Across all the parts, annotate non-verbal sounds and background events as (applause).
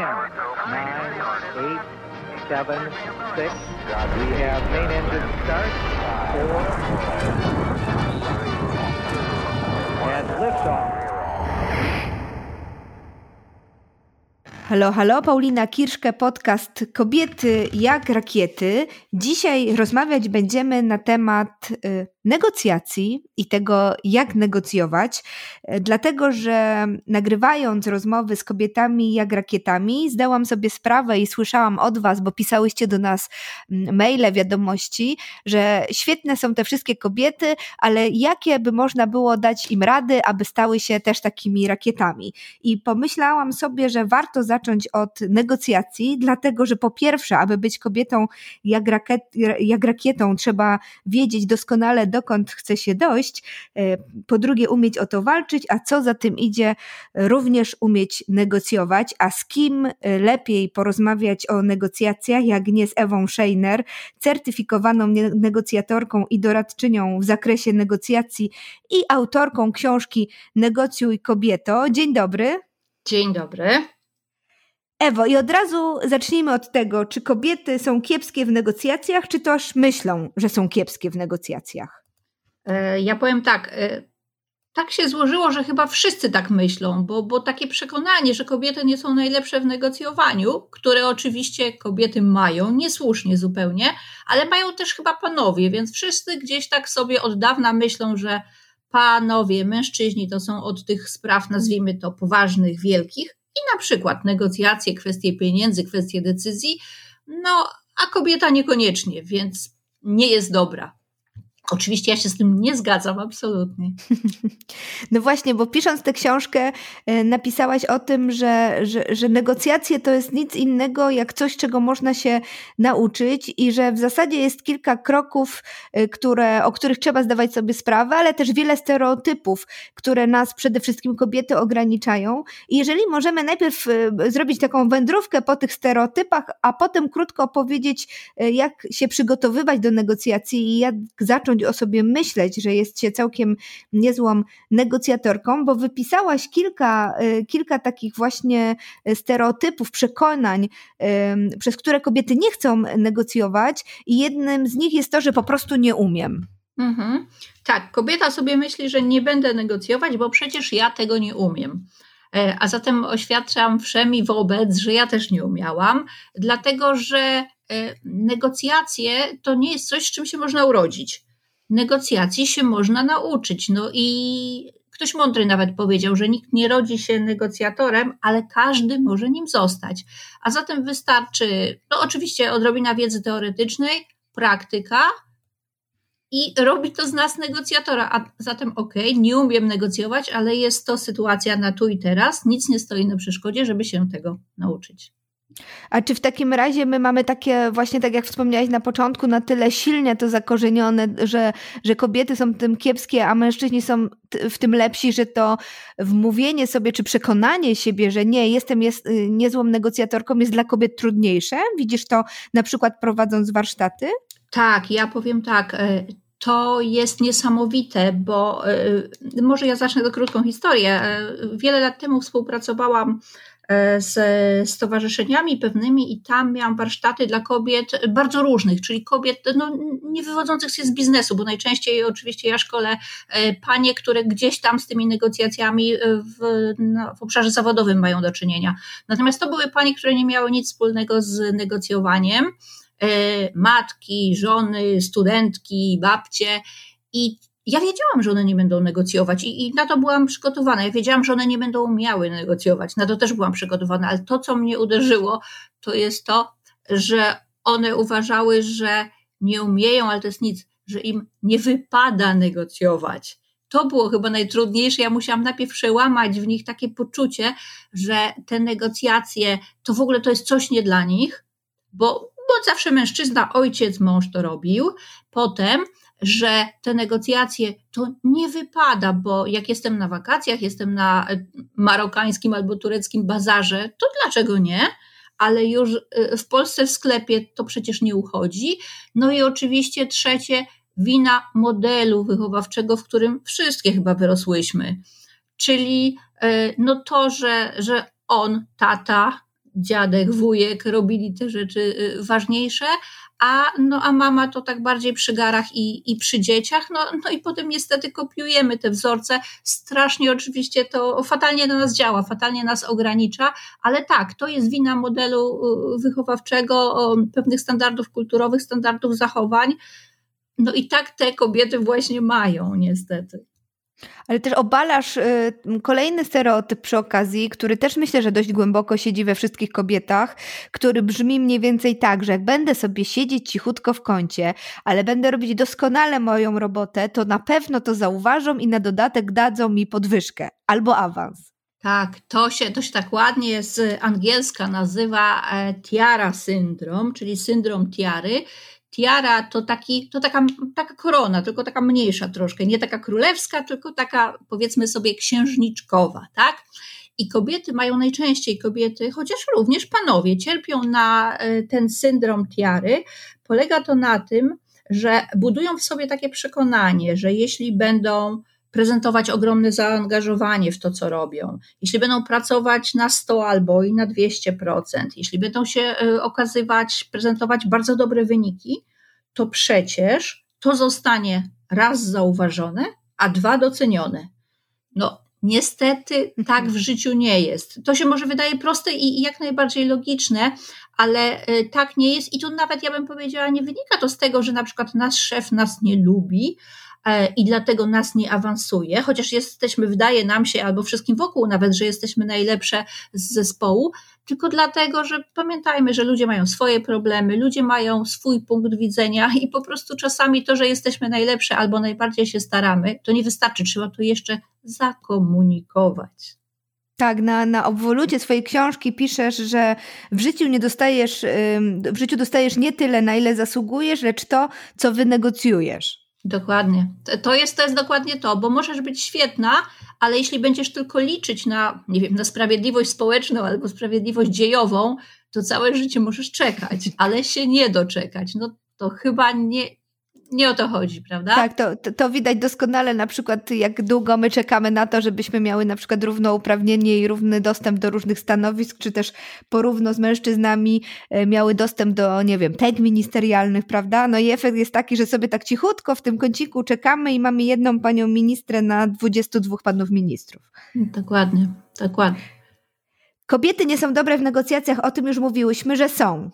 We have main engine start. Four. And liftoff. Halo, halo, Paulina Kirszke, podcast Kobiety jak rakiety. Dzisiaj rozmawiać będziemy na temat y, negocjacji i tego, jak negocjować, y, dlatego że nagrywając rozmowy z kobietami jak rakietami, zdałam sobie sprawę i słyszałam od Was, bo pisałyście do nas mm, maile, wiadomości, że świetne są te wszystkie kobiety, ale jakie by można było dać im rady, aby stały się też takimi rakietami. I pomyślałam sobie, że warto zacząć zacząć od negocjacji, dlatego że po pierwsze, aby być kobietą jak, rakiet, jak rakietą, trzeba wiedzieć doskonale, dokąd chce się dojść. E, po drugie, umieć o to walczyć, a co za tym idzie, również umieć negocjować. A z kim e, lepiej porozmawiać o negocjacjach, jak nie z Ewą Scheiner, certyfikowaną negocjatorką i doradczynią w zakresie negocjacji i autorką książki Negocjuj kobieto. Dzień dobry. Dzień dobry. Ewo, i od razu zacznijmy od tego, czy kobiety są kiepskie w negocjacjach, czy też myślą, że są kiepskie w negocjacjach? E, ja powiem tak. E, tak się złożyło, że chyba wszyscy tak myślą, bo, bo takie przekonanie, że kobiety nie są najlepsze w negocjowaniu, które oczywiście kobiety mają, niesłusznie zupełnie, ale mają też chyba panowie, więc wszyscy gdzieś tak sobie od dawna myślą, że panowie, mężczyźni to są od tych spraw, nazwijmy to poważnych, wielkich, i na przykład negocjacje, kwestie pieniędzy, kwestie decyzji, no a kobieta niekoniecznie, więc nie jest dobra. Oczywiście ja się z tym nie zgadzam, absolutnie. (laughs) No właśnie, bo pisząc tę książkę, e, napisałaś o tym, że, że, że, negocjacje to jest nic innego jak coś, czego można się nauczyć i że w zasadzie jest kilka kroków, e, które, o których trzeba zdawać sobie sprawę, ale też wiele stereotypów, które nas przede wszystkim kobiety ograniczają. I jeżeli możemy najpierw e, zrobić taką wędrówkę po tych stereotypach, a potem krótko opowiedzieć, jak się przygotowywać do negocjacji i jak zacząć o sobie myśleć, że jest się całkiem niezłą negocjatorką, bo wypisałaś kilka, y, kilka takich właśnie stereotypów, przekonań, przez które kobiety nie chcą negocjować, i jednym z nich jest to, że po prostu nie umiem. Mhm. Tak, kobieta sobie myśli, że nie będę negocjować, bo przecież ja tego nie umiem. E, a zatem oświadczam wszemi wobec, że ja też nie umiałam, dlatego że e, negocjacje to nie jest coś, z czym się można urodzić negocjacji się można nauczyć. No i ktoś mądry nawet powiedział, że nikt nie rodzi się negocjatorem, ale każdy może nim zostać. A zatem wystarczy, no oczywiście odrobina wiedzy teoretycznej, praktyka i robi to z nas negocjatora. A zatem okej, okay, nie umiem negocjować, ale jest to sytuacja na tu i teraz, nic nie stoi na przeszkodzie, żeby się tego nauczyć. A czy w takim razie my mamy takie, właśnie tak jak wspomniałaś na początku, na tyle silnie to zakorzenione, że, że kobiety są tym kiepskie, a mężczyźni są w tym lepsi, że to wmówienie sobie, czy przekonanie siebie, że nie, jestem jest, y, niezłą negocjatorką, jest dla kobiet trudniejsze? Widzisz to na przykład prowadząc warsztaty? Tak, ja powiem tak. E, to jest niesamowite, bo e, może ja zacznę do krótką historię. Wiele lat temu współpracowałam z stowarzyszeniami pewnymi i tam miałam warsztaty dla kobiet bardzo różnych, czyli kobiet no, nie wywodzących się z biznesu, bo najczęściej oczywiście ja szkole e, panie, które gdzieś tam z tymi negocjacjami e, w, no, w obszarze zawodowym mają do czynienia. Natomiast to były panie, które nie miały nic wspólnego z negocjowaniem, matki, żony, studentki, babcie i ja wiedziałam, że one nie będą negocjować i, i, na to byłam przygotowana. Ja wiedziałam, że one nie będą umiały negocjować. Na to też byłam przygotowana, ale to, co mnie uderzyło, to jest to, że one uważały, że nie umieją, ale to jest nic, że im nie wypada negocjować. To było chyba najtrudniejsze. Ja musiałam najpierw przełamać w nich takie poczucie, że te negocjacje to w ogóle to jest coś nie dla nich, bo, bo zawsze mężczyzna, ojciec, mąż to robił. Potem że te negocjacje to nie wypada, bo jak jestem na wakacjach, jestem na e, marokańskim albo tureckim bazarze, to dlaczego nie? Ale już e, w Polsce w sklepie to przecież nie uchodzi. No i oczywiście trzecie, wina modelu wychowawczego, w którym wszystkie chyba wyrosłyśmy. Czyli e, no to, że, że on, tata, dziadek, wujek robili te rzeczy ważniejsze, a, no, a mama to tak bardziej przy garach i, i przy dzieciach, no, no i potem niestety kopiujemy te wzorce. Strasznie oczywiście to fatalnie na nas działa, fatalnie nas ogranicza, ale tak, to jest wina modelu y, wychowawczego, pewnych standardów kulturowych, standardów zachowań. No i tak te kobiety właśnie mają, niestety. Ale też obalasz y, kolejny stereotyp przy okazji, który też myślę, że dość głęboko siedzi we wszystkich kobietach, który brzmi mniej więcej tak, że jak będę sobie siedzieć cichutko w kącie, ale będę robić doskonale moją robotę, to na pewno to zauważą i na dodatek dadzą mi podwyżkę albo awans. Tak, to się, to się tak ładnie z angielska nazywa e, tiara syndrom, czyli syndrom tiary tiara to, taki, to taka, taka korona, tylko taka mniejsza troszkę, nie taka królewska, tylko taka powiedzmy sobie księżniczkowa, tak? I kobiety mają najczęściej, kobiety, chociaż również panowie, cierpią na e, ten syndrom tiary. Polega to na tym, że budują w sobie takie przekonanie, że jeśli będą prezentować ogromne zaangażowanie w to, co robią, jeśli będą pracować na 100 albo i na 200%, jeśli będą się e, okazywać, prezentować bardzo dobre wyniki, to przecież to zostanie raz zauważone, a dwa docenione. No, niestety tak w życiu nie jest. To się może wydaje proste i jak najbardziej logiczne, ale e, tak nie jest i tu nawet ja bym powiedziała, nie wynika to z tego, że na przykład nasz szef nas nie lubi, i dlatego nas nie awansuje, chociaż jesteśmy, wydaje nam się, albo wszystkim wokół nawet, że jesteśmy najlepsze z zespołu, tylko dlatego, że pamiętajmy, że ludzie mają swoje problemy, ludzie mają swój punkt widzenia i po prostu czasami to, że jesteśmy najlepsze albo najbardziej się staramy, to nie wystarczy, trzeba to jeszcze zakomunikować. Tak, na, na obwolucie swojej książki piszesz, że w życiu nie dostajesz, w życiu dostajesz nie tyle, na ile zasługujesz, lecz to, co wynegocjujesz. Dokładnie. To jest, to jest dokładnie to, bo możesz być świetna, ale jeśli będziesz tylko liczyć na, nie wiem, na sprawiedliwość społeczną albo sprawiedliwość dziejową, to całe życie możesz czekać, ale się nie doczekać. No to chyba nie, nie o to chodzi, prawda? Tak, to, to, to, widać doskonale na przykład, jak długo my czekamy na to, żebyśmy miały na przykład równouprawnienie i równy dostęp do różnych stanowisk, czy też porówno z mężczyznami e, miały dostęp do, nie wiem, tag ministerialnych, prawda? No i efekt jest taki, że sobie tak cichutko w tym kąciku czekamy i mamy jedną panią ministrę na 22 panów ministrów. Dokładnie, dokładnie. Kobiety nie są dobre w negocjacjach, o tym już mówiłyśmy, że są.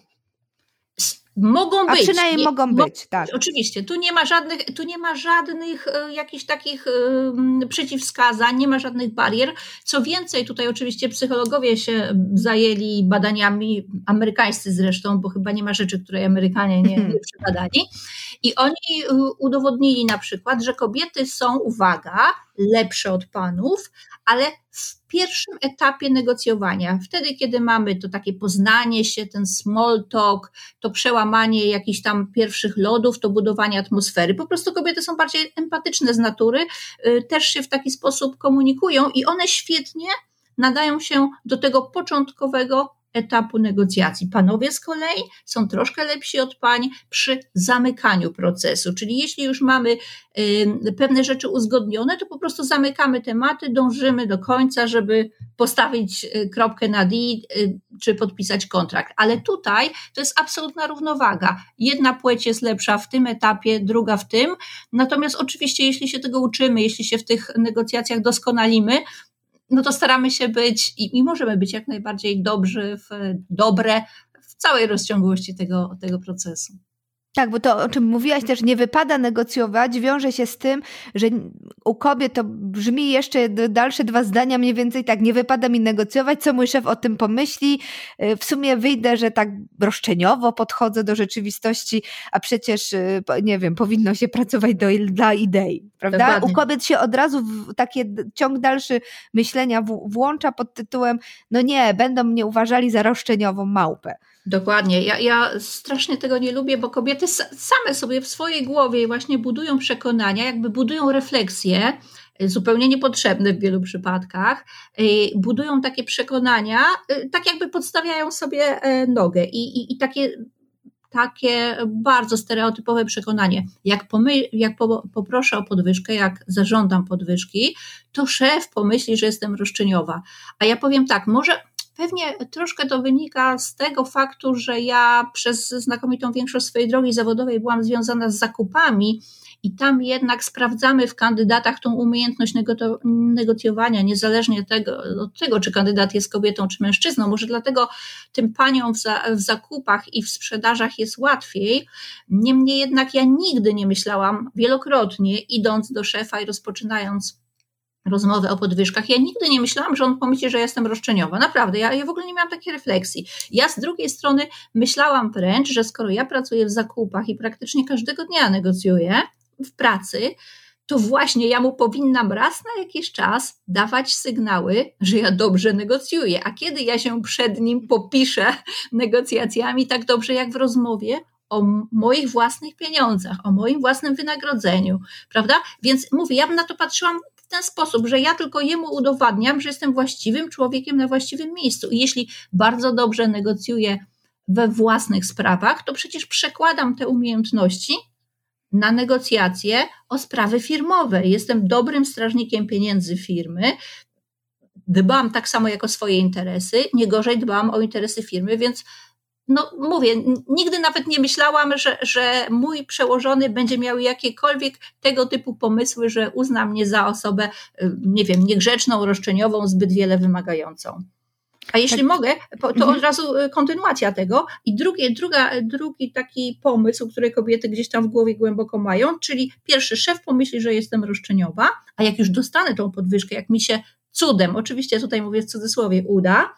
Mogą być. A przynajmniej nie, mogą być, tak. Oczywiście, tu nie ma żadnych, tu nie ma żadnych e, jakichś takich e, przeciwwskazań, nie ma żadnych barier. Co więcej, tutaj oczywiście psychologowie się zajęli badaniami, amerykańscy zresztą, bo chyba nie ma rzeczy, której Amerykanie nie, nie (laughs) przebadali. I oni e, udowodnili na przykład, że kobiety są, uwaga, lepsze od panów, ale w pierwszym etapie negocjowania, wtedy, kiedy mamy to takie poznanie się, ten small talk, to przełamanie jakichś tam pierwszych lodów, to budowanie atmosfery. Po prostu kobiety są bardziej empatyczne z natury, y, też się w taki sposób komunikują i one świetnie nadają się do tego początkowego etapu negocjacji. Panowie z kolei są troszkę lepsi od pań przy zamykaniu procesu, czyli jeśli już mamy y, pewne rzeczy uzgodnione, to po prostu zamykamy tematy, dążymy do końca, żeby postawić y, kropkę na D y, czy podpisać kontrakt. Ale tutaj to jest absolutna równowaga. Jedna płeć jest lepsza w tym etapie, druga w tym. Natomiast oczywiście, jeśli się tego uczymy, jeśli się w tych negocjacjach doskonalimy, no to staramy się być i, i możemy być jak najbardziej dobrzy, w, dobre w całej rozciągłości tego, tego procesu. Tak, bo to, o czym mówiłaś też, nie wypada negocjować, wiąże się z tym, że u kobiet to brzmi jeszcze dalsze dwa zdania mniej więcej tak, nie wypada mi negocjować, co mój szef o tym pomyśli. Y, w sumie wyjdę, że tak roszczeniowo podchodzę do rzeczywistości, a przecież, y, nie wiem, powinno się pracować do, dla idei, prawda? Dokładnie. U kobiet się od razu w takie ciąg dalszy myślenia włącza pod tytułem, no nie, będą mnie uważali za roszczeniową małpę. Dokładnie. Ja, ja strasznie tego nie lubię, bo kobiety same sobie w swojej głowie właśnie budują przekonania, jakby budują refleksje, y, zupełnie niepotrzebne w wielu przypadkach, y, budują takie przekonania, y, tak jakby podstawiają sobie e, nogę i, i, i takie takie bardzo stereotypowe przekonanie. Jak, pomy, jak po, poproszę o podwyżkę, jak zażądam podwyżki, to szef pomyśli, że jestem roszczeniowa. A ja powiem tak, może Pewnie troszkę to wynika z tego faktu, że ja przez znakomitą większość swojej drogi zawodowej byłam związana z zakupami i tam jednak sprawdzamy w kandydatach tą umiejętność negocjowania, niezależnie tego, od tego, czy kandydat jest kobietą czy mężczyzną. Może dlatego tym paniom w, za, w zakupach i w sprzedażach jest łatwiej. Niemniej jednak ja nigdy nie myślałam wielokrotnie, idąc do szefa i rozpoczynając rozmowę o podwyżkach. Ja nigdy nie myślałam, że on pomyśli, że jestem roszczeniowa. Naprawdę, ja, ja w ogóle nie miałam takiej refleksji. Ja z drugiej strony myślałam wręcz, że skoro ja pracuję w zakupach i praktycznie każdego dnia negocjuję w pracy, to właśnie ja mu powinnam raz na jakiś czas dawać sygnały, że ja dobrze negocjuję. A kiedy ja się przed nim popiszę negocjacjami tak dobrze jak w rozmowie, o moich własnych pieniądzach, o moim własnym wynagrodzeniu, prawda? Więc mówię, ja bym na to patrzyłam w ten sposób, że ja tylko jemu udowadniam, że jestem właściwym człowiekiem na właściwym miejscu. I jeśli bardzo dobrze negocjuję we własnych sprawach, to przecież przekładam te umiejętności na negocjacje o sprawy firmowe. Jestem dobrym strażnikiem pieniędzy firmy. Dbam tak samo jak o swoje interesy, nie gorzej dbam o interesy firmy, więc no mówię, nigdy nawet nie myślałam, że, że mój przełożony będzie miał jakiekolwiek tego typu pomysły, że uzna mnie za osobę, y, nie wiem, niegrzeczną, roszczeniową, zbyt wiele wymagającą. A jeśli tak. mogę, to mhm. od razu y, kontynuacja tego. I drugi, druga, drugi taki pomysł, który kobiety gdzieś tam w głowie głęboko mają, czyli pierwszy szef pomyśli, że jestem roszczeniowa, a jak już dostanę tą podwyżkę, jak mi się cudem, oczywiście tutaj mówię w cudzysłowie, uda,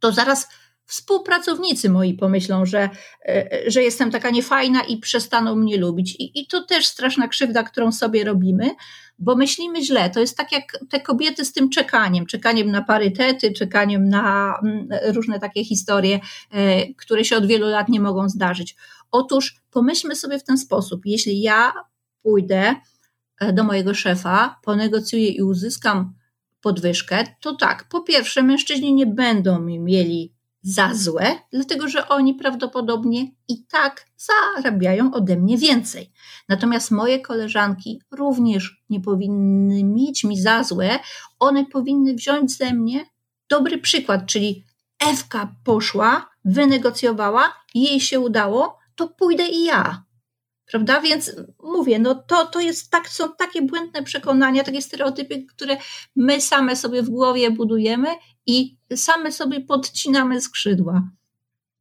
to zaraz współpracownicy moi pomyślą, że, e, że jestem taka niefajna i przestaną mnie lubić. I, I to też straszna krzywda, którą sobie robimy, bo myślimy źle. To jest tak jak te kobiety z tym czekaniem, czekaniem na parytety, czekaniem na mm, różne takie historie, e, które się od wielu lat nie mogą zdarzyć. Otóż pomyślmy sobie w ten sposób, jeśli ja pójdę e, do mojego szefa, ponegocjuję i uzyskam podwyżkę, to tak, po pierwsze, mężczyźni nie będą mi mieli za złe, dlatego że oni prawdopodobnie i tak zarabiają ode mnie więcej. Natomiast moje koleżanki również nie powinny mieć mi za złe, one powinny wziąć ze mnie dobry przykład, czyli Ewka poszła, wynegocjowała, jej się udało, to pójdę i ja. Prawda? Więc mówię, no to, to jest tak, są takie błędne przekonania, takie stereotypy, które my same sobie w głowie budujemy i same sobie podcinamy skrzydła.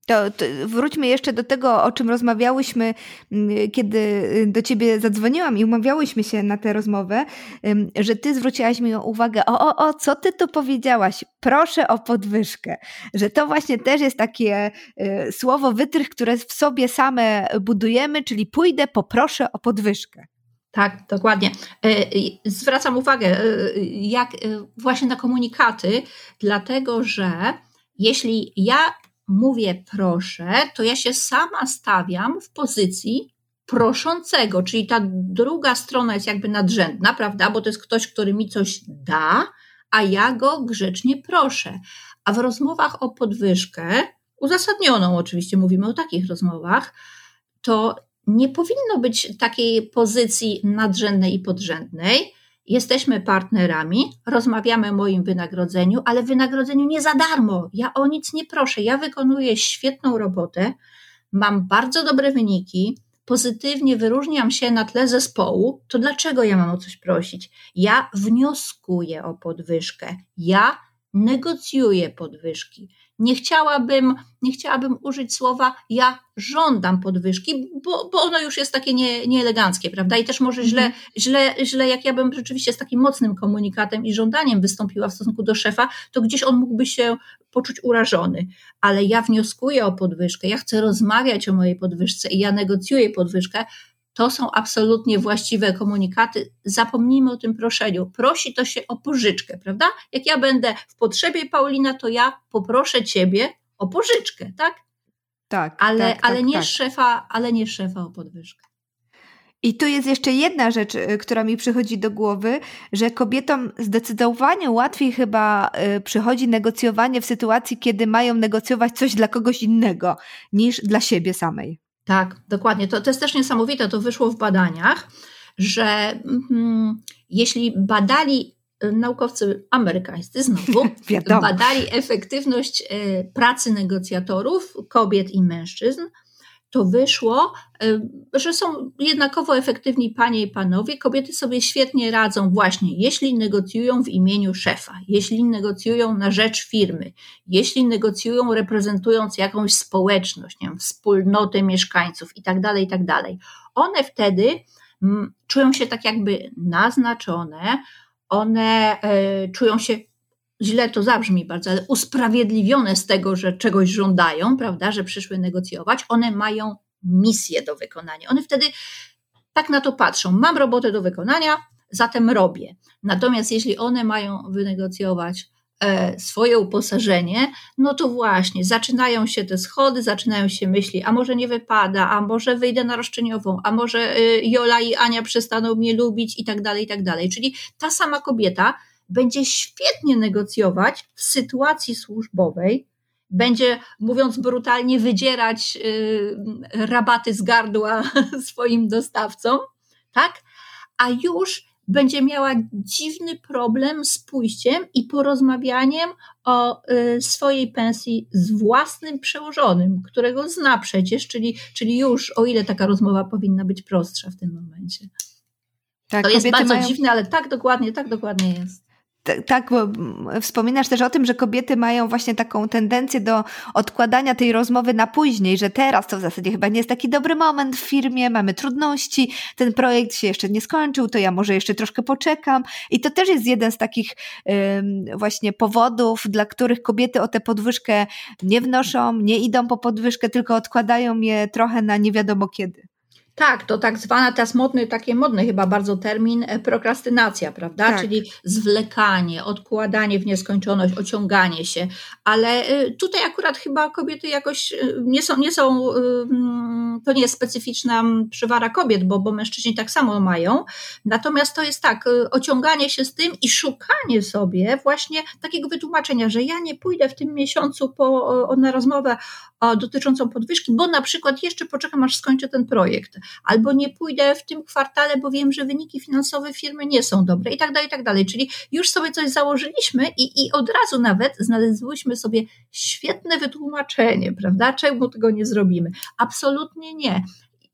To, to, wróćmy jeszcze do tego, o czym rozmawiałyśmy, mm, kiedy y, do ciebie zadzwoniłam i umawiałyśmy się na tę rozmowę, że ty zwróciłaś mi uwagę, o, o, o, co ty tu powiedziałaś? Proszę o podwyżkę. Że to właśnie też jest takie y, słowo wytrych, które w sobie same budujemy, czyli pójdę, poproszę o podwyżkę. Tak, dokładnie. E, zwracam uwagę, e, jak właśnie na komunikaty, dlatego że jeśli ja mówię proszę, to ja się sama stawiam w pozycji proszącego, czyli ta druga strona jest jakby nadrzędna, prawda? Bo to jest ktoś, który mi coś da, a ja go grzecznie proszę. A w rozmowach o podwyżkę, uzasadnioną oczywiście, mówimy o takich rozmowach, to nie powinno być takiej pozycji nadrzędnej i podrzędnej. Jesteśmy partnerami, rozmawiamy o moim wynagrodzeniu, ale wynagrodzeniu nie za darmo. Ja o nic nie proszę. Ja wykonuję świetną robotę, mam bardzo dobre wyniki, pozytywnie wyróżniam się na tle zespołu, to dlaczego ja mam o coś prosić? Ja wnioskuję o podwyżkę, ja negocjuję podwyżki. Nie chciałabym, nie chciałabym użyć słowa ja żądam podwyżki, bo, bo ono już jest takie nie, nieeleganckie, prawda? I też może źle, mhm. źle, źle, jak ja bym rzeczywiście z takim mocnym komunikatem i żądaniem wystąpiła w stosunku do szefa, to gdzieś on mógłby się poczuć urażony. Ale ja wnioskuję o podwyżkę, ja chcę rozmawiać o mojej podwyżce i ja negocjuję podwyżkę, to są absolutnie właściwe komunikaty. Zapomnijmy o tym proszeniu. Prosi to się o pożyczkę, prawda? Jak ja będę w potrzebie, Paulina, to ja poproszę ciebie o pożyczkę, tak? Tak. Ale, tak, ale tak, nie tak. szefa, ale nie szefa o podwyżkę. I tu jest jeszcze jedna rzecz, y, która mi przychodzi do głowy, że kobietom zdecydowanie łatwiej chyba y, przychodzi negocjowanie w sytuacji, kiedy mają negocjować coś dla kogoś innego niż dla siebie samej. Tak, dokładnie. To, to jest też niesamowite, to wyszło w badaniach, że mm, jeśli badali naukowcy amerykańscy znowu (laughs) badali efektywność pracy negocjatorów, kobiet i mężczyzn to wyszło, że są jednakowo efektywni panie i panowie. Kobiety sobie świetnie radzą właśnie, jeśli negocjują w imieniu szefa, jeśli negocjują na rzecz firmy, jeśli negocjują reprezentując jakąś społeczność, nie wiem, wspólnotę mieszkańców i tak dalej, i tak. One wtedy mm, czują się tak jakby naznaczone, one e, czują się źle to zabrzmi bardzo, ale usprawiedliwione z tego, że czegoś żądają, prawda, że przyszły negocjować, one mają misję do wykonania. One wtedy tak na to patrzą. Mam robotę do wykonania, zatem robię. Natomiast jeśli one mają wynegocjować e, swoje uposażenie, no to właśnie zaczynają się te schody, zaczynają się myśli, a może nie wypada, a może wyjdę na roszczeniową, a może y, Jola i Ania przestaną mnie lubić i tak dalej, i tak dalej. Czyli ta sama kobieta będzie świetnie negocjować w sytuacji służbowej, będzie, mówiąc brutalnie, wydzierać y, rabaty z gardła (laughs) swoim dostawcom, tak? A już będzie miała dziwny problem z pójściem i porozmawianiem o y, swojej pensji z własnym przełożonym, którego zna przecież, czyli, czyli już o ile taka rozmowa powinna być prostsza w tym momencie. Tak, to jest bardzo mają... dziwne, ale tak dokładnie, tak dokładnie jest tak, bo wspominasz też o tym, że kobiety mają właśnie taką tendencję do odkładania tej rozmowy na później, że teraz to w zasadzie chyba nie jest taki dobry moment w firmie, mamy trudności, ten projekt się jeszcze nie skończył, to ja może jeszcze troszkę poczekam. I to też jest jeden z takich właśnie powodów, dla których kobiety o tę podwyżkę nie wnoszą, nie idą po podwyżkę, tylko odkładają je trochę na nie wiadomo kiedy. Tak, to tak zwana teraz modny, taki modny chyba bardzo termin e, prokrastynacja, prawda? Tak. Czyli zwlekanie, odkładanie w nieskończoność, ociąganie się. Ale e, tutaj akurat chyba kobiety jakoś e, nie są, nie są to nie jest specyficzna przywara kobiet, bo, bo mężczyźni tak samo mają. Natomiast to jest tak, ociąganie się z tym i szukanie sobie właśnie takiego wytłumaczenia, że ja nie pójdę w tym miesiącu po, na rozmowę dotyczącą podwyżki, bo na przykład jeszcze poczekam, aż skończę ten projekt albo nie pójdę w tym kwartale, bo wiem, że wyniki finansowe firmy nie są dobre i tak dalej, i tak dalej. Czyli już sobie coś założyliśmy i, i od razu nawet znaleźliśmy sobie świetne wytłumaczenie, prawda? Czemu tego nie zrobimy? Absolutnie nie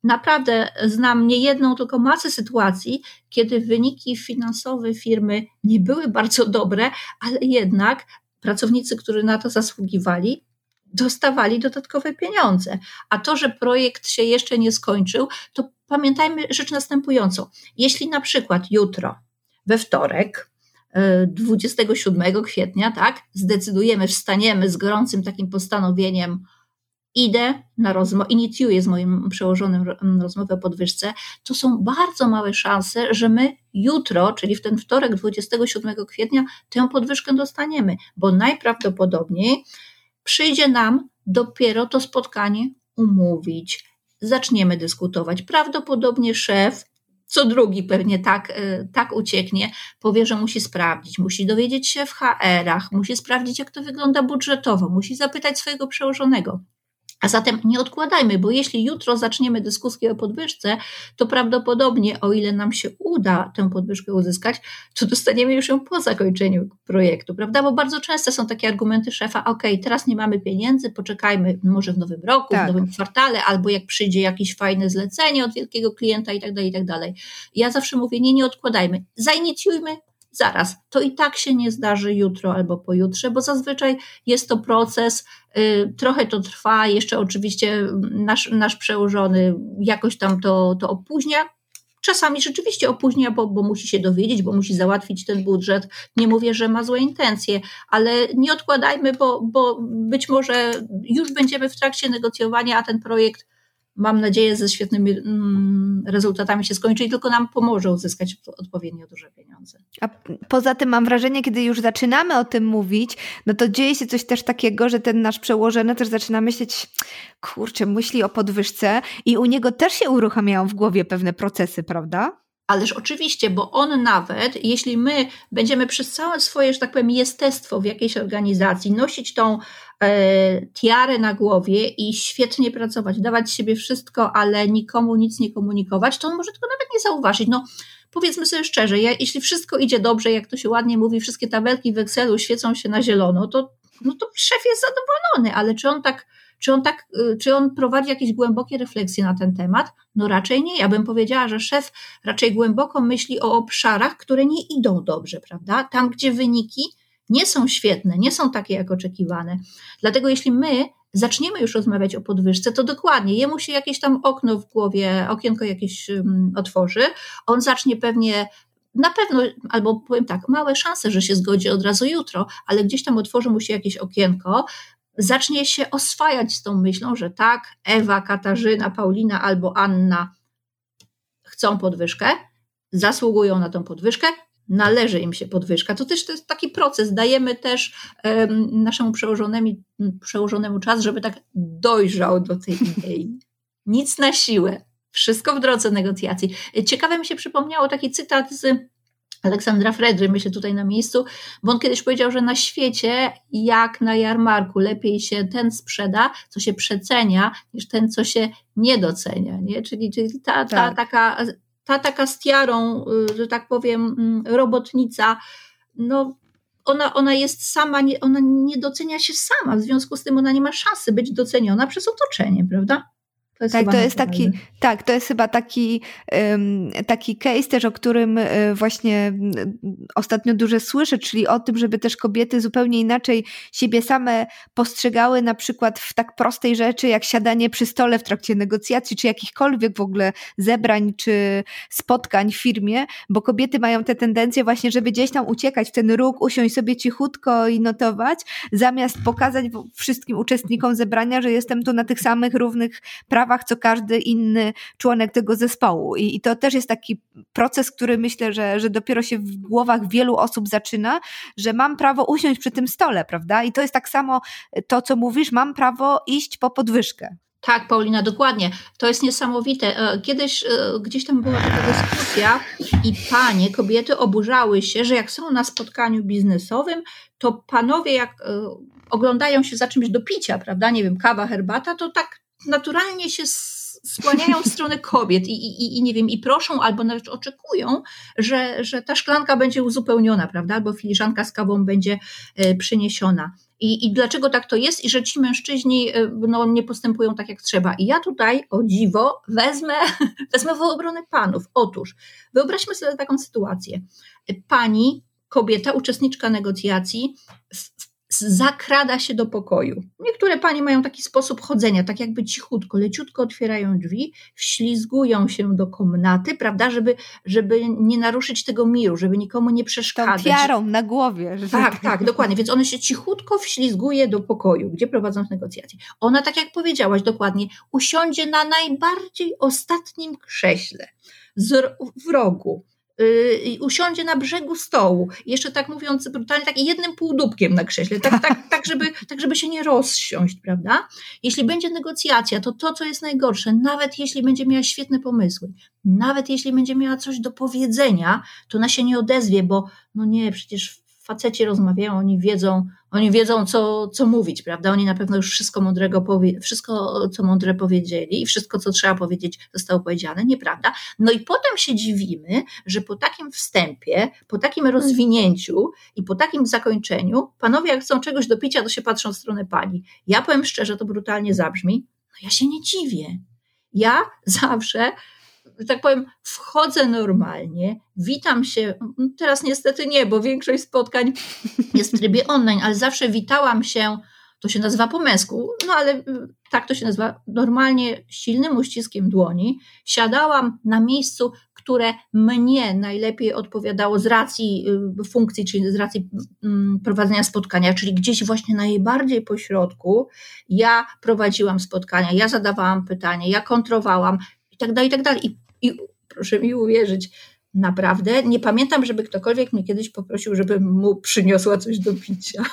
naprawdę znam nie jedną, tylko masę sytuacji, kiedy wyniki finansowe firmy nie były bardzo dobre, ale jednak pracownicy, którzy na to zasługiwali, dostawali dodatkowe pieniądze. A to, że projekt się jeszcze nie skończył, to pamiętajmy rzecz następującą. Jeśli na przykład jutro, we wtorek, 27 e, kwietnia, tak, zdecydujemy, wstaniemy z gorącym takim postanowieniem, idę na rozmowę, inicjuję z moim przełożonym rozmowę o podwyżce, to są bardzo małe szanse, że my jutro, czyli w ten wtorek 27 kwietnia, tę podwyżkę dostaniemy, bo najprawdopodobniej przyjdzie nam dopiero to spotkanie umówić. Zaczniemy dyskutować. Prawdopodobnie szef, co drugi pewnie tak, e, tak ucieknie, powie, że musi sprawdzić, musi dowiedzieć się w HR-ach, musi sprawdzić, jak to wygląda budżetowo, musi zapytać swojego przełożonego. A zatem nie odkładajmy, bo jeśli jutro zaczniemy dyskusję o podwyżce, to prawdopodobnie, o ile nam się uda tę podwyżkę uzyskać, to dostaniemy już ją po zakończeniu projektu, prawda? Bo bardzo często są takie argumenty szefa, ok, teraz nie mamy pieniędzy, poczekajmy może w nowym roku, tak. w nowym kwartale, albo jak przyjdzie jakieś fajne zlecenie od wielkiego klienta i tak dalej, i tak dalej. Ja zawsze mówię, nie, nie odkładajmy, zainicjujmy, zaraz, to i tak się nie zdarzy jutro albo pojutrze, bo zazwyczaj jest to proces, y, trochę to trwa, jeszcze oczywiście nasz, nasz przełożony jakoś tam to, to opóźnia. Czasami rzeczywiście opóźnia, bo, bo musi się dowiedzieć, bo musi załatwić ten budżet. Nie mówię, że ma złe intencje, ale nie odkładajmy, bo, bo być może już będziemy w trakcie negocjowania, a ten projekt mam nadzieję, ze świetnymi mm, rezultatami się skończy i tylko nam pomoże uzyskać odpowiednio duże pieniądze. A poza tym mam wrażenie, kiedy już zaczynamy o tym mówić, no to dzieje się coś też takiego, że ten nasz przełożony też zaczyna myśleć, kurczę, myśli o podwyżce i u niego też się uruchamiają w głowie pewne procesy, prawda? Ależ oczywiście, bo on nawet, jeśli my będziemy przez całe swoje, że tak powiem, jestestwo w jakiejś organizacji nosić tą e, tiarę na głowie i świetnie pracować, dawać siebie wszystko, ale nikomu nic nie komunikować, to on może tego nawet nie zauważyć. No, powiedzmy sobie szczerze, ja, jeśli wszystko idzie dobrze, jak to się ładnie mówi, wszystkie tabelki w Excelu świecą się na zielono, to, no to szef jest zadowolony, ale czy on tak czy on tak, y, czy on prowadzi jakieś głębokie refleksje na ten temat? No raczej nie. Ja bym powiedziała, że szef raczej głęboko myśli o obszarach, które nie idą dobrze, prawda? Tam, gdzie wyniki nie są świetne, nie są takie jak oczekiwane. Dlatego jeśli my zaczniemy już rozmawiać o podwyżce, to dokładnie jemu się jakieś tam okno w głowie, okienko jakieś um, otworzy, on zacznie pewnie na pewno, albo powiem tak, małe szanse, że się zgodzi od razu jutro, ale gdzieś tam otworzy mu się jakieś okienko, zacznie się oswajać z tą myślą, że tak, Ewa, Katarzyna, Paulina albo Anna chcą podwyżkę, zasługują na tą podwyżkę, należy im się podwyżka. To też to jest taki proces. Dajemy też um, naszemu przełożonemu, przełożonemu czas, żeby tak dojrzał do tej (laughs) idei. Nic na siłę. Wszystko w drodze negocjacji. Ciekawe mi się przypomniało taki cytat z Aleksandra Fredry, myślę tutaj na miejscu, bo on kiedyś powiedział, że na świecie, jak na jarmarku, lepiej się ten sprzeda, co się przecenia, niż ten, co się nie docenia. Nie? Czyli, czyli ta, ta, tak. taka, ta taka z tiarą, y, że tak powiem, mm, robotnica, no ona, ona jest sama, ona nie docenia się sama, w związku z tym ona nie ma szansy być doceniona przez otoczenie, prawda? To jest tak, to jest taki, tak, to jest chyba taki, um, taki case też, o którym e, właśnie ostatnio dużo słyszę, czyli o tym, żeby też kobiety zupełnie inaczej siebie same postrzegały, na przykład w tak prostej rzeczy, jak siadanie przy stole w trakcie negocjacji, czy jakichkolwiek w ogóle zebrań, czy spotkań w firmie, bo kobiety mają tę tendencję właśnie, żeby gdzieś tam uciekać w ten róg, usiąść sobie cichutko i notować, zamiast pokazać wszystkim uczestnikom zebrania, że jestem tu na tych samych równych prawach, sprawach, co każdy inny członek tego zespołu. I, i to też jest taki proces, który myślę, że, że dopiero się w głowach wielu osób zaczyna, że mam prawo usiąść przy tym stole, prawda? I to jest tak samo to, co mówisz, mam prawo iść po podwyżkę. Tak, Paulina, dokładnie. To jest niesamowite. E, kiedyś e, gdzieś tam była taka dyskusja i panie, kobiety oburzały się, że jak są na spotkaniu biznesowym, to panowie jak e, oglądają się za czymś do picia, prawda? Nie wiem, kawa, herbata, to tak naturalnie się skłaniają w stronę kobiet i, i, i nie wiem, i proszą albo nawet oczekują, że, że ta szklanka będzie uzupełniona, prawda? Albo filiżanka z kawą będzie e, przyniesiona. I, I dlaczego tak to jest? I że ci mężczyźni e, no, nie postępują tak, jak trzeba. I ja tutaj, o dziwo, wezmę, (laughs) wezmę w obronę panów. Otóż, wyobraźmy sobie taką sytuację. Pani, kobieta, uczestniczka negocjacji, zakrada się do pokoju. Niektóre panie mają taki sposób chodzenia, tak jakby cichutko, leciutko otwierają drzwi, wślizgują się do komnaty, prawda, żeby, żeby nie naruszyć tego miru, żeby nikomu nie przeszkadzać. Tą tiarą na głowie. Tak, tak, tak, dokładnie. Więc ona się cichutko wślizguje do pokoju, gdzie prowadzą negocjacje. Ona, tak jak powiedziałaś dokładnie, usiądzie na najbardziej ostatnim krześle, w rogu, Y, usiądzie na brzegu stołu, jeszcze tak mówiąc brutalnie, tak jednym półdubkiem na krześle, tak, tak, (laughs) tak, żeby, tak żeby się nie rozsiąść, prawda? Jeśli będzie negocjacja, to to, co jest najgorsze, nawet jeśli będzie miała świetne pomysły, nawet jeśli będzie miała coś do powiedzenia, to ona się nie odezwie, bo no nie, przecież faceci rozmawiają, oni wiedzą, oni wiedzą, co, co mówić, prawda? Oni na pewno już wszystko mądrego powie, wszystko, co mądre powiedzieli i wszystko, co trzeba powiedzieć, zostało powiedziane, nieprawda? No i potem się dziwimy, że po takim wstępie, po takim rozwinięciu i po takim zakończeniu, panowie, jak chcą czegoś do picia, to się patrzą w stronę pani. Ja powiem szczerze, to brutalnie zabrzmi, no ja się nie dziwię. Ja zawsze że tak powiem, wchodzę normalnie, witam się. Teraz niestety nie, bo większość spotkań jest w trybie online, ale zawsze witałam się, to się nazywa po męsku, no ale y, tak to się nazywa, normalnie silnym uściskiem dłoni. Siadałam na miejscu, które mnie najlepiej odpowiadało z racji y, funkcji, czyli z racji mm, prowadzenia spotkania, czyli gdzieś właśnie najbardziej po środku. Ja prowadziłam spotkania, ja zadawałam pytania, ja kontrowałam tak dalej, i tak dalej. I proszę mi uwierzyć, naprawdę nie pamiętam, żeby ktokolwiek mnie kiedyś poprosił, żebym mu przyniosła coś do picia.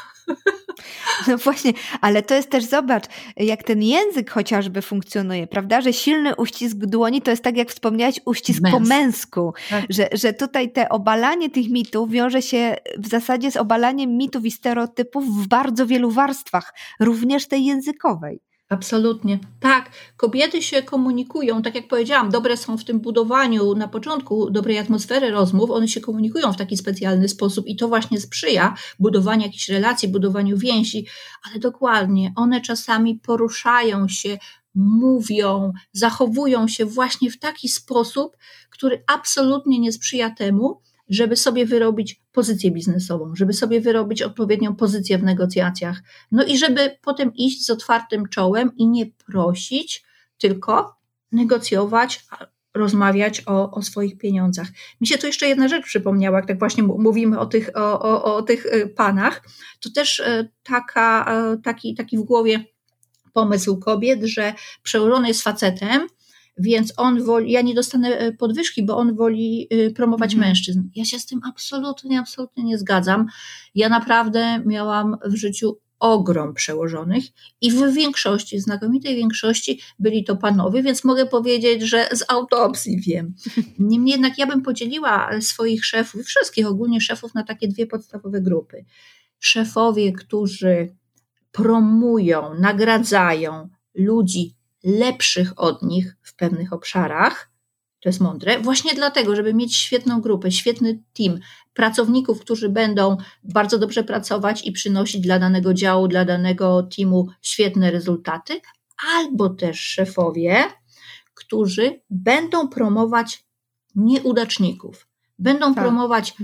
No właśnie, ale to jest też, zobacz, jak ten język chociażby funkcjonuje, prawda? Że silny uścisk dłoni to jest tak, jak wspomniałaś, uścisk Męs. po męsku. Tak. Że, że tutaj te obalanie tych mitów wiąże się w zasadzie z obalaniem mitów i stereotypów w bardzo wielu warstwach, również tej językowej. Absolutnie. Tak, kobiety się komunikują, tak jak powiedziałam, dobre są w tym budowaniu na początku dobrej atmosfery rozmów, one się komunikują w taki specjalny sposób i to właśnie sprzyja budowaniu jakichś relacji, budowaniu więzi, ale dokładnie, one czasami poruszają się, mówią, zachowują się właśnie w taki sposób, który absolutnie nie sprzyja temu, żeby sobie wyrobić pozycję biznesową, żeby sobie wyrobić odpowiednią pozycję w negocjacjach. No i żeby potem iść z otwartym czołem i nie prosić, tylko negocjować, rozmawiać o, o swoich pieniądzach. Mi się tu jeszcze jedna rzecz przypomniała, jak tak właśnie mówimy o tych, o, o, o tych y, panach, to też y, taka, y, taki, taki w głowie pomysł kobiet, że przełożony jest facetem, więc on woli, ja nie dostanę e, podwyżki, bo on woli e, promować mhm. mężczyzn. Ja się z tym absolutnie, absolutnie nie zgadzam. Ja naprawdę miałam w życiu ogrom przełożonych i w większości, znakomitej większości byli to panowie, więc mogę powiedzieć, że z autopsji wiem. Niemniej jednak ja bym podzieliła swoich szefów, wszystkich ogólnie szefów na takie dwie podstawowe grupy. Szefowie, którzy promują, nagradzają ludzi lepszych od nich w pewnych obszarach. To jest mądre, właśnie dlatego, żeby mieć świetną grupę, świetny team pracowników, którzy będą bardzo dobrze pracować i przynosić dla danego działu, dla danego teamu świetne rezultaty, albo też szefowie, którzy będą promować nieudaczników, będą tak, promować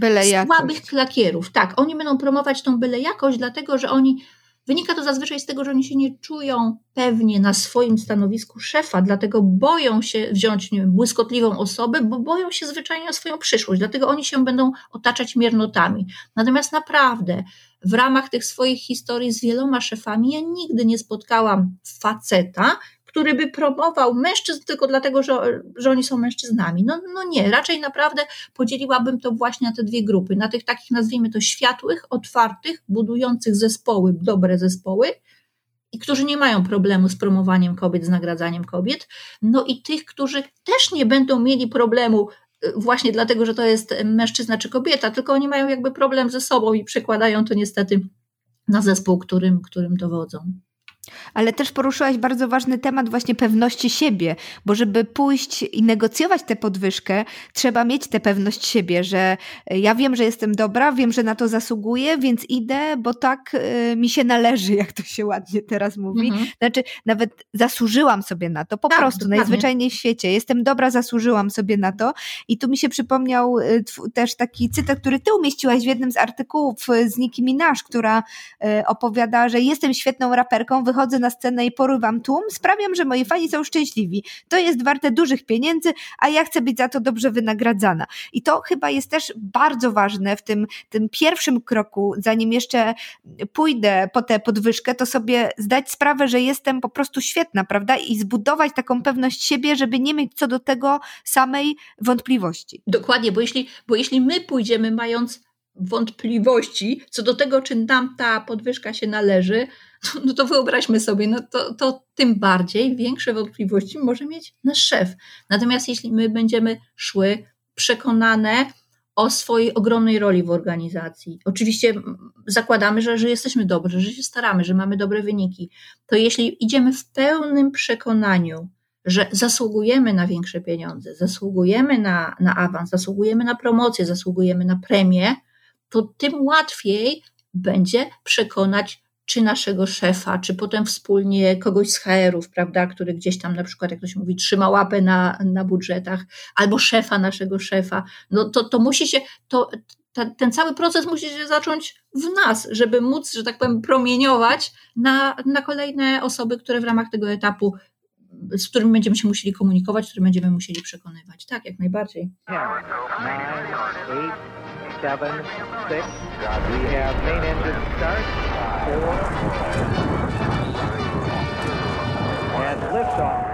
słabych klakierów. Tak, oni będą promować tą byle jakość, dlatego że oni Wynika to zazwyczaj z tego, że oni się nie czują pewnie na swoim stanowisku szefa, dlatego boją się wziąć nie wiem, błyskotliwą osobę, bo boją się zwyczajnie o swoją przyszłość, dlatego oni się będą otaczać miernotami. Natomiast naprawdę w ramach tych swoich historii z wieloma szefami ja nigdy nie spotkałam faceta, który by promował mężczyzn tylko dlatego, że, że oni są mężczyznami. No, no nie, raczej naprawdę podzieliłabym to właśnie na te dwie grupy, na tych takich nazwijmy to światłych, otwartych, budujących zespoły, dobre zespoły, i którzy nie mają problemu z promowaniem kobiet, z nagradzaniem kobiet, no i tych, którzy też nie będą mieli problemu y, właśnie dlatego, że to jest mężczyzna czy kobieta, tylko oni mają jakby problem ze sobą i przekładają to niestety na zespół, którym, którym dowodzą. Ale też poruszyłaś bardzo ważny temat właśnie pewności siebie, bo żeby pójść i negocjować tę podwyżkę, trzeba mieć tę pewność siebie, że ja wiem, że jestem dobra, wiem, że na to zasługuję, więc idę, bo tak y, mi się należy, (laughs) jak to się ładnie teraz mówi. Mhm. Znaczy, nawet zasłużyłam sobie na to, po tak, prostu, dokładnie. najzwyczajniej w świecie. Jestem dobra, zasłużyłam sobie na to. I tu mi się przypomniał y, też taki cytat, który ty umieściłaś w jednym z artykułów z Nicki Minaj, która opowiada, że jestem świetną raperką, wychodzę na scenę i porywam tłum, sprawiam, że moi fani są szczęśliwi. To jest warte dużych pieniędzy, a ja chcę być za to dobrze wynagradzana. I to chyba jest też bardzo ważne w tym, tym pierwszym kroku, zanim jeszcze pójdę po tę podwyżkę, to sobie zdać sprawę, że jestem po prostu świetna, prawda? I zbudować taką pewność siebie, żeby nie mieć co do tego samej wątpliwości. Dokładnie, bo jeśli, bo jeśli my pójdziemy mając wątpliwości co do tego, czy nam ta podwyżka się należy, (laughs) no to wyobraźmy sobie, no to, to tym bardziej większe wątpliwości może mieć nasz szef. Natomiast jeśli my będziemy szły przekonane o swojej ogromnej roli w organizacji, oczywiście zakładamy, że, że jesteśmy dobrzy, że się staramy, że mamy dobre wyniki, to jeśli idziemy w pełnym przekonaniu, że zasługujemy na większe pieniądze, zasługujemy na, na awans, zasługujemy na promocję, zasługujemy na premię, to tym łatwiej będzie przekonać czy naszego szefa, czy potem wspólnie kogoś z HR-ów, prawda, który gdzieś tam na przykład, jak to się mówi, trzyma łapę na, na budżetach, albo szefa naszego szefa, no to, to musi się, to, ta, ten cały proces musi się zacząć w nas, żeby móc, że tak powiem, promieniować na, na kolejne osoby, które w ramach tego etapu z którymi będziemy się musieli komunikować, które będziemy musieli przekonywać. Tak, jak najbardziej. seven, six. We have main engine start, four, and liftoff.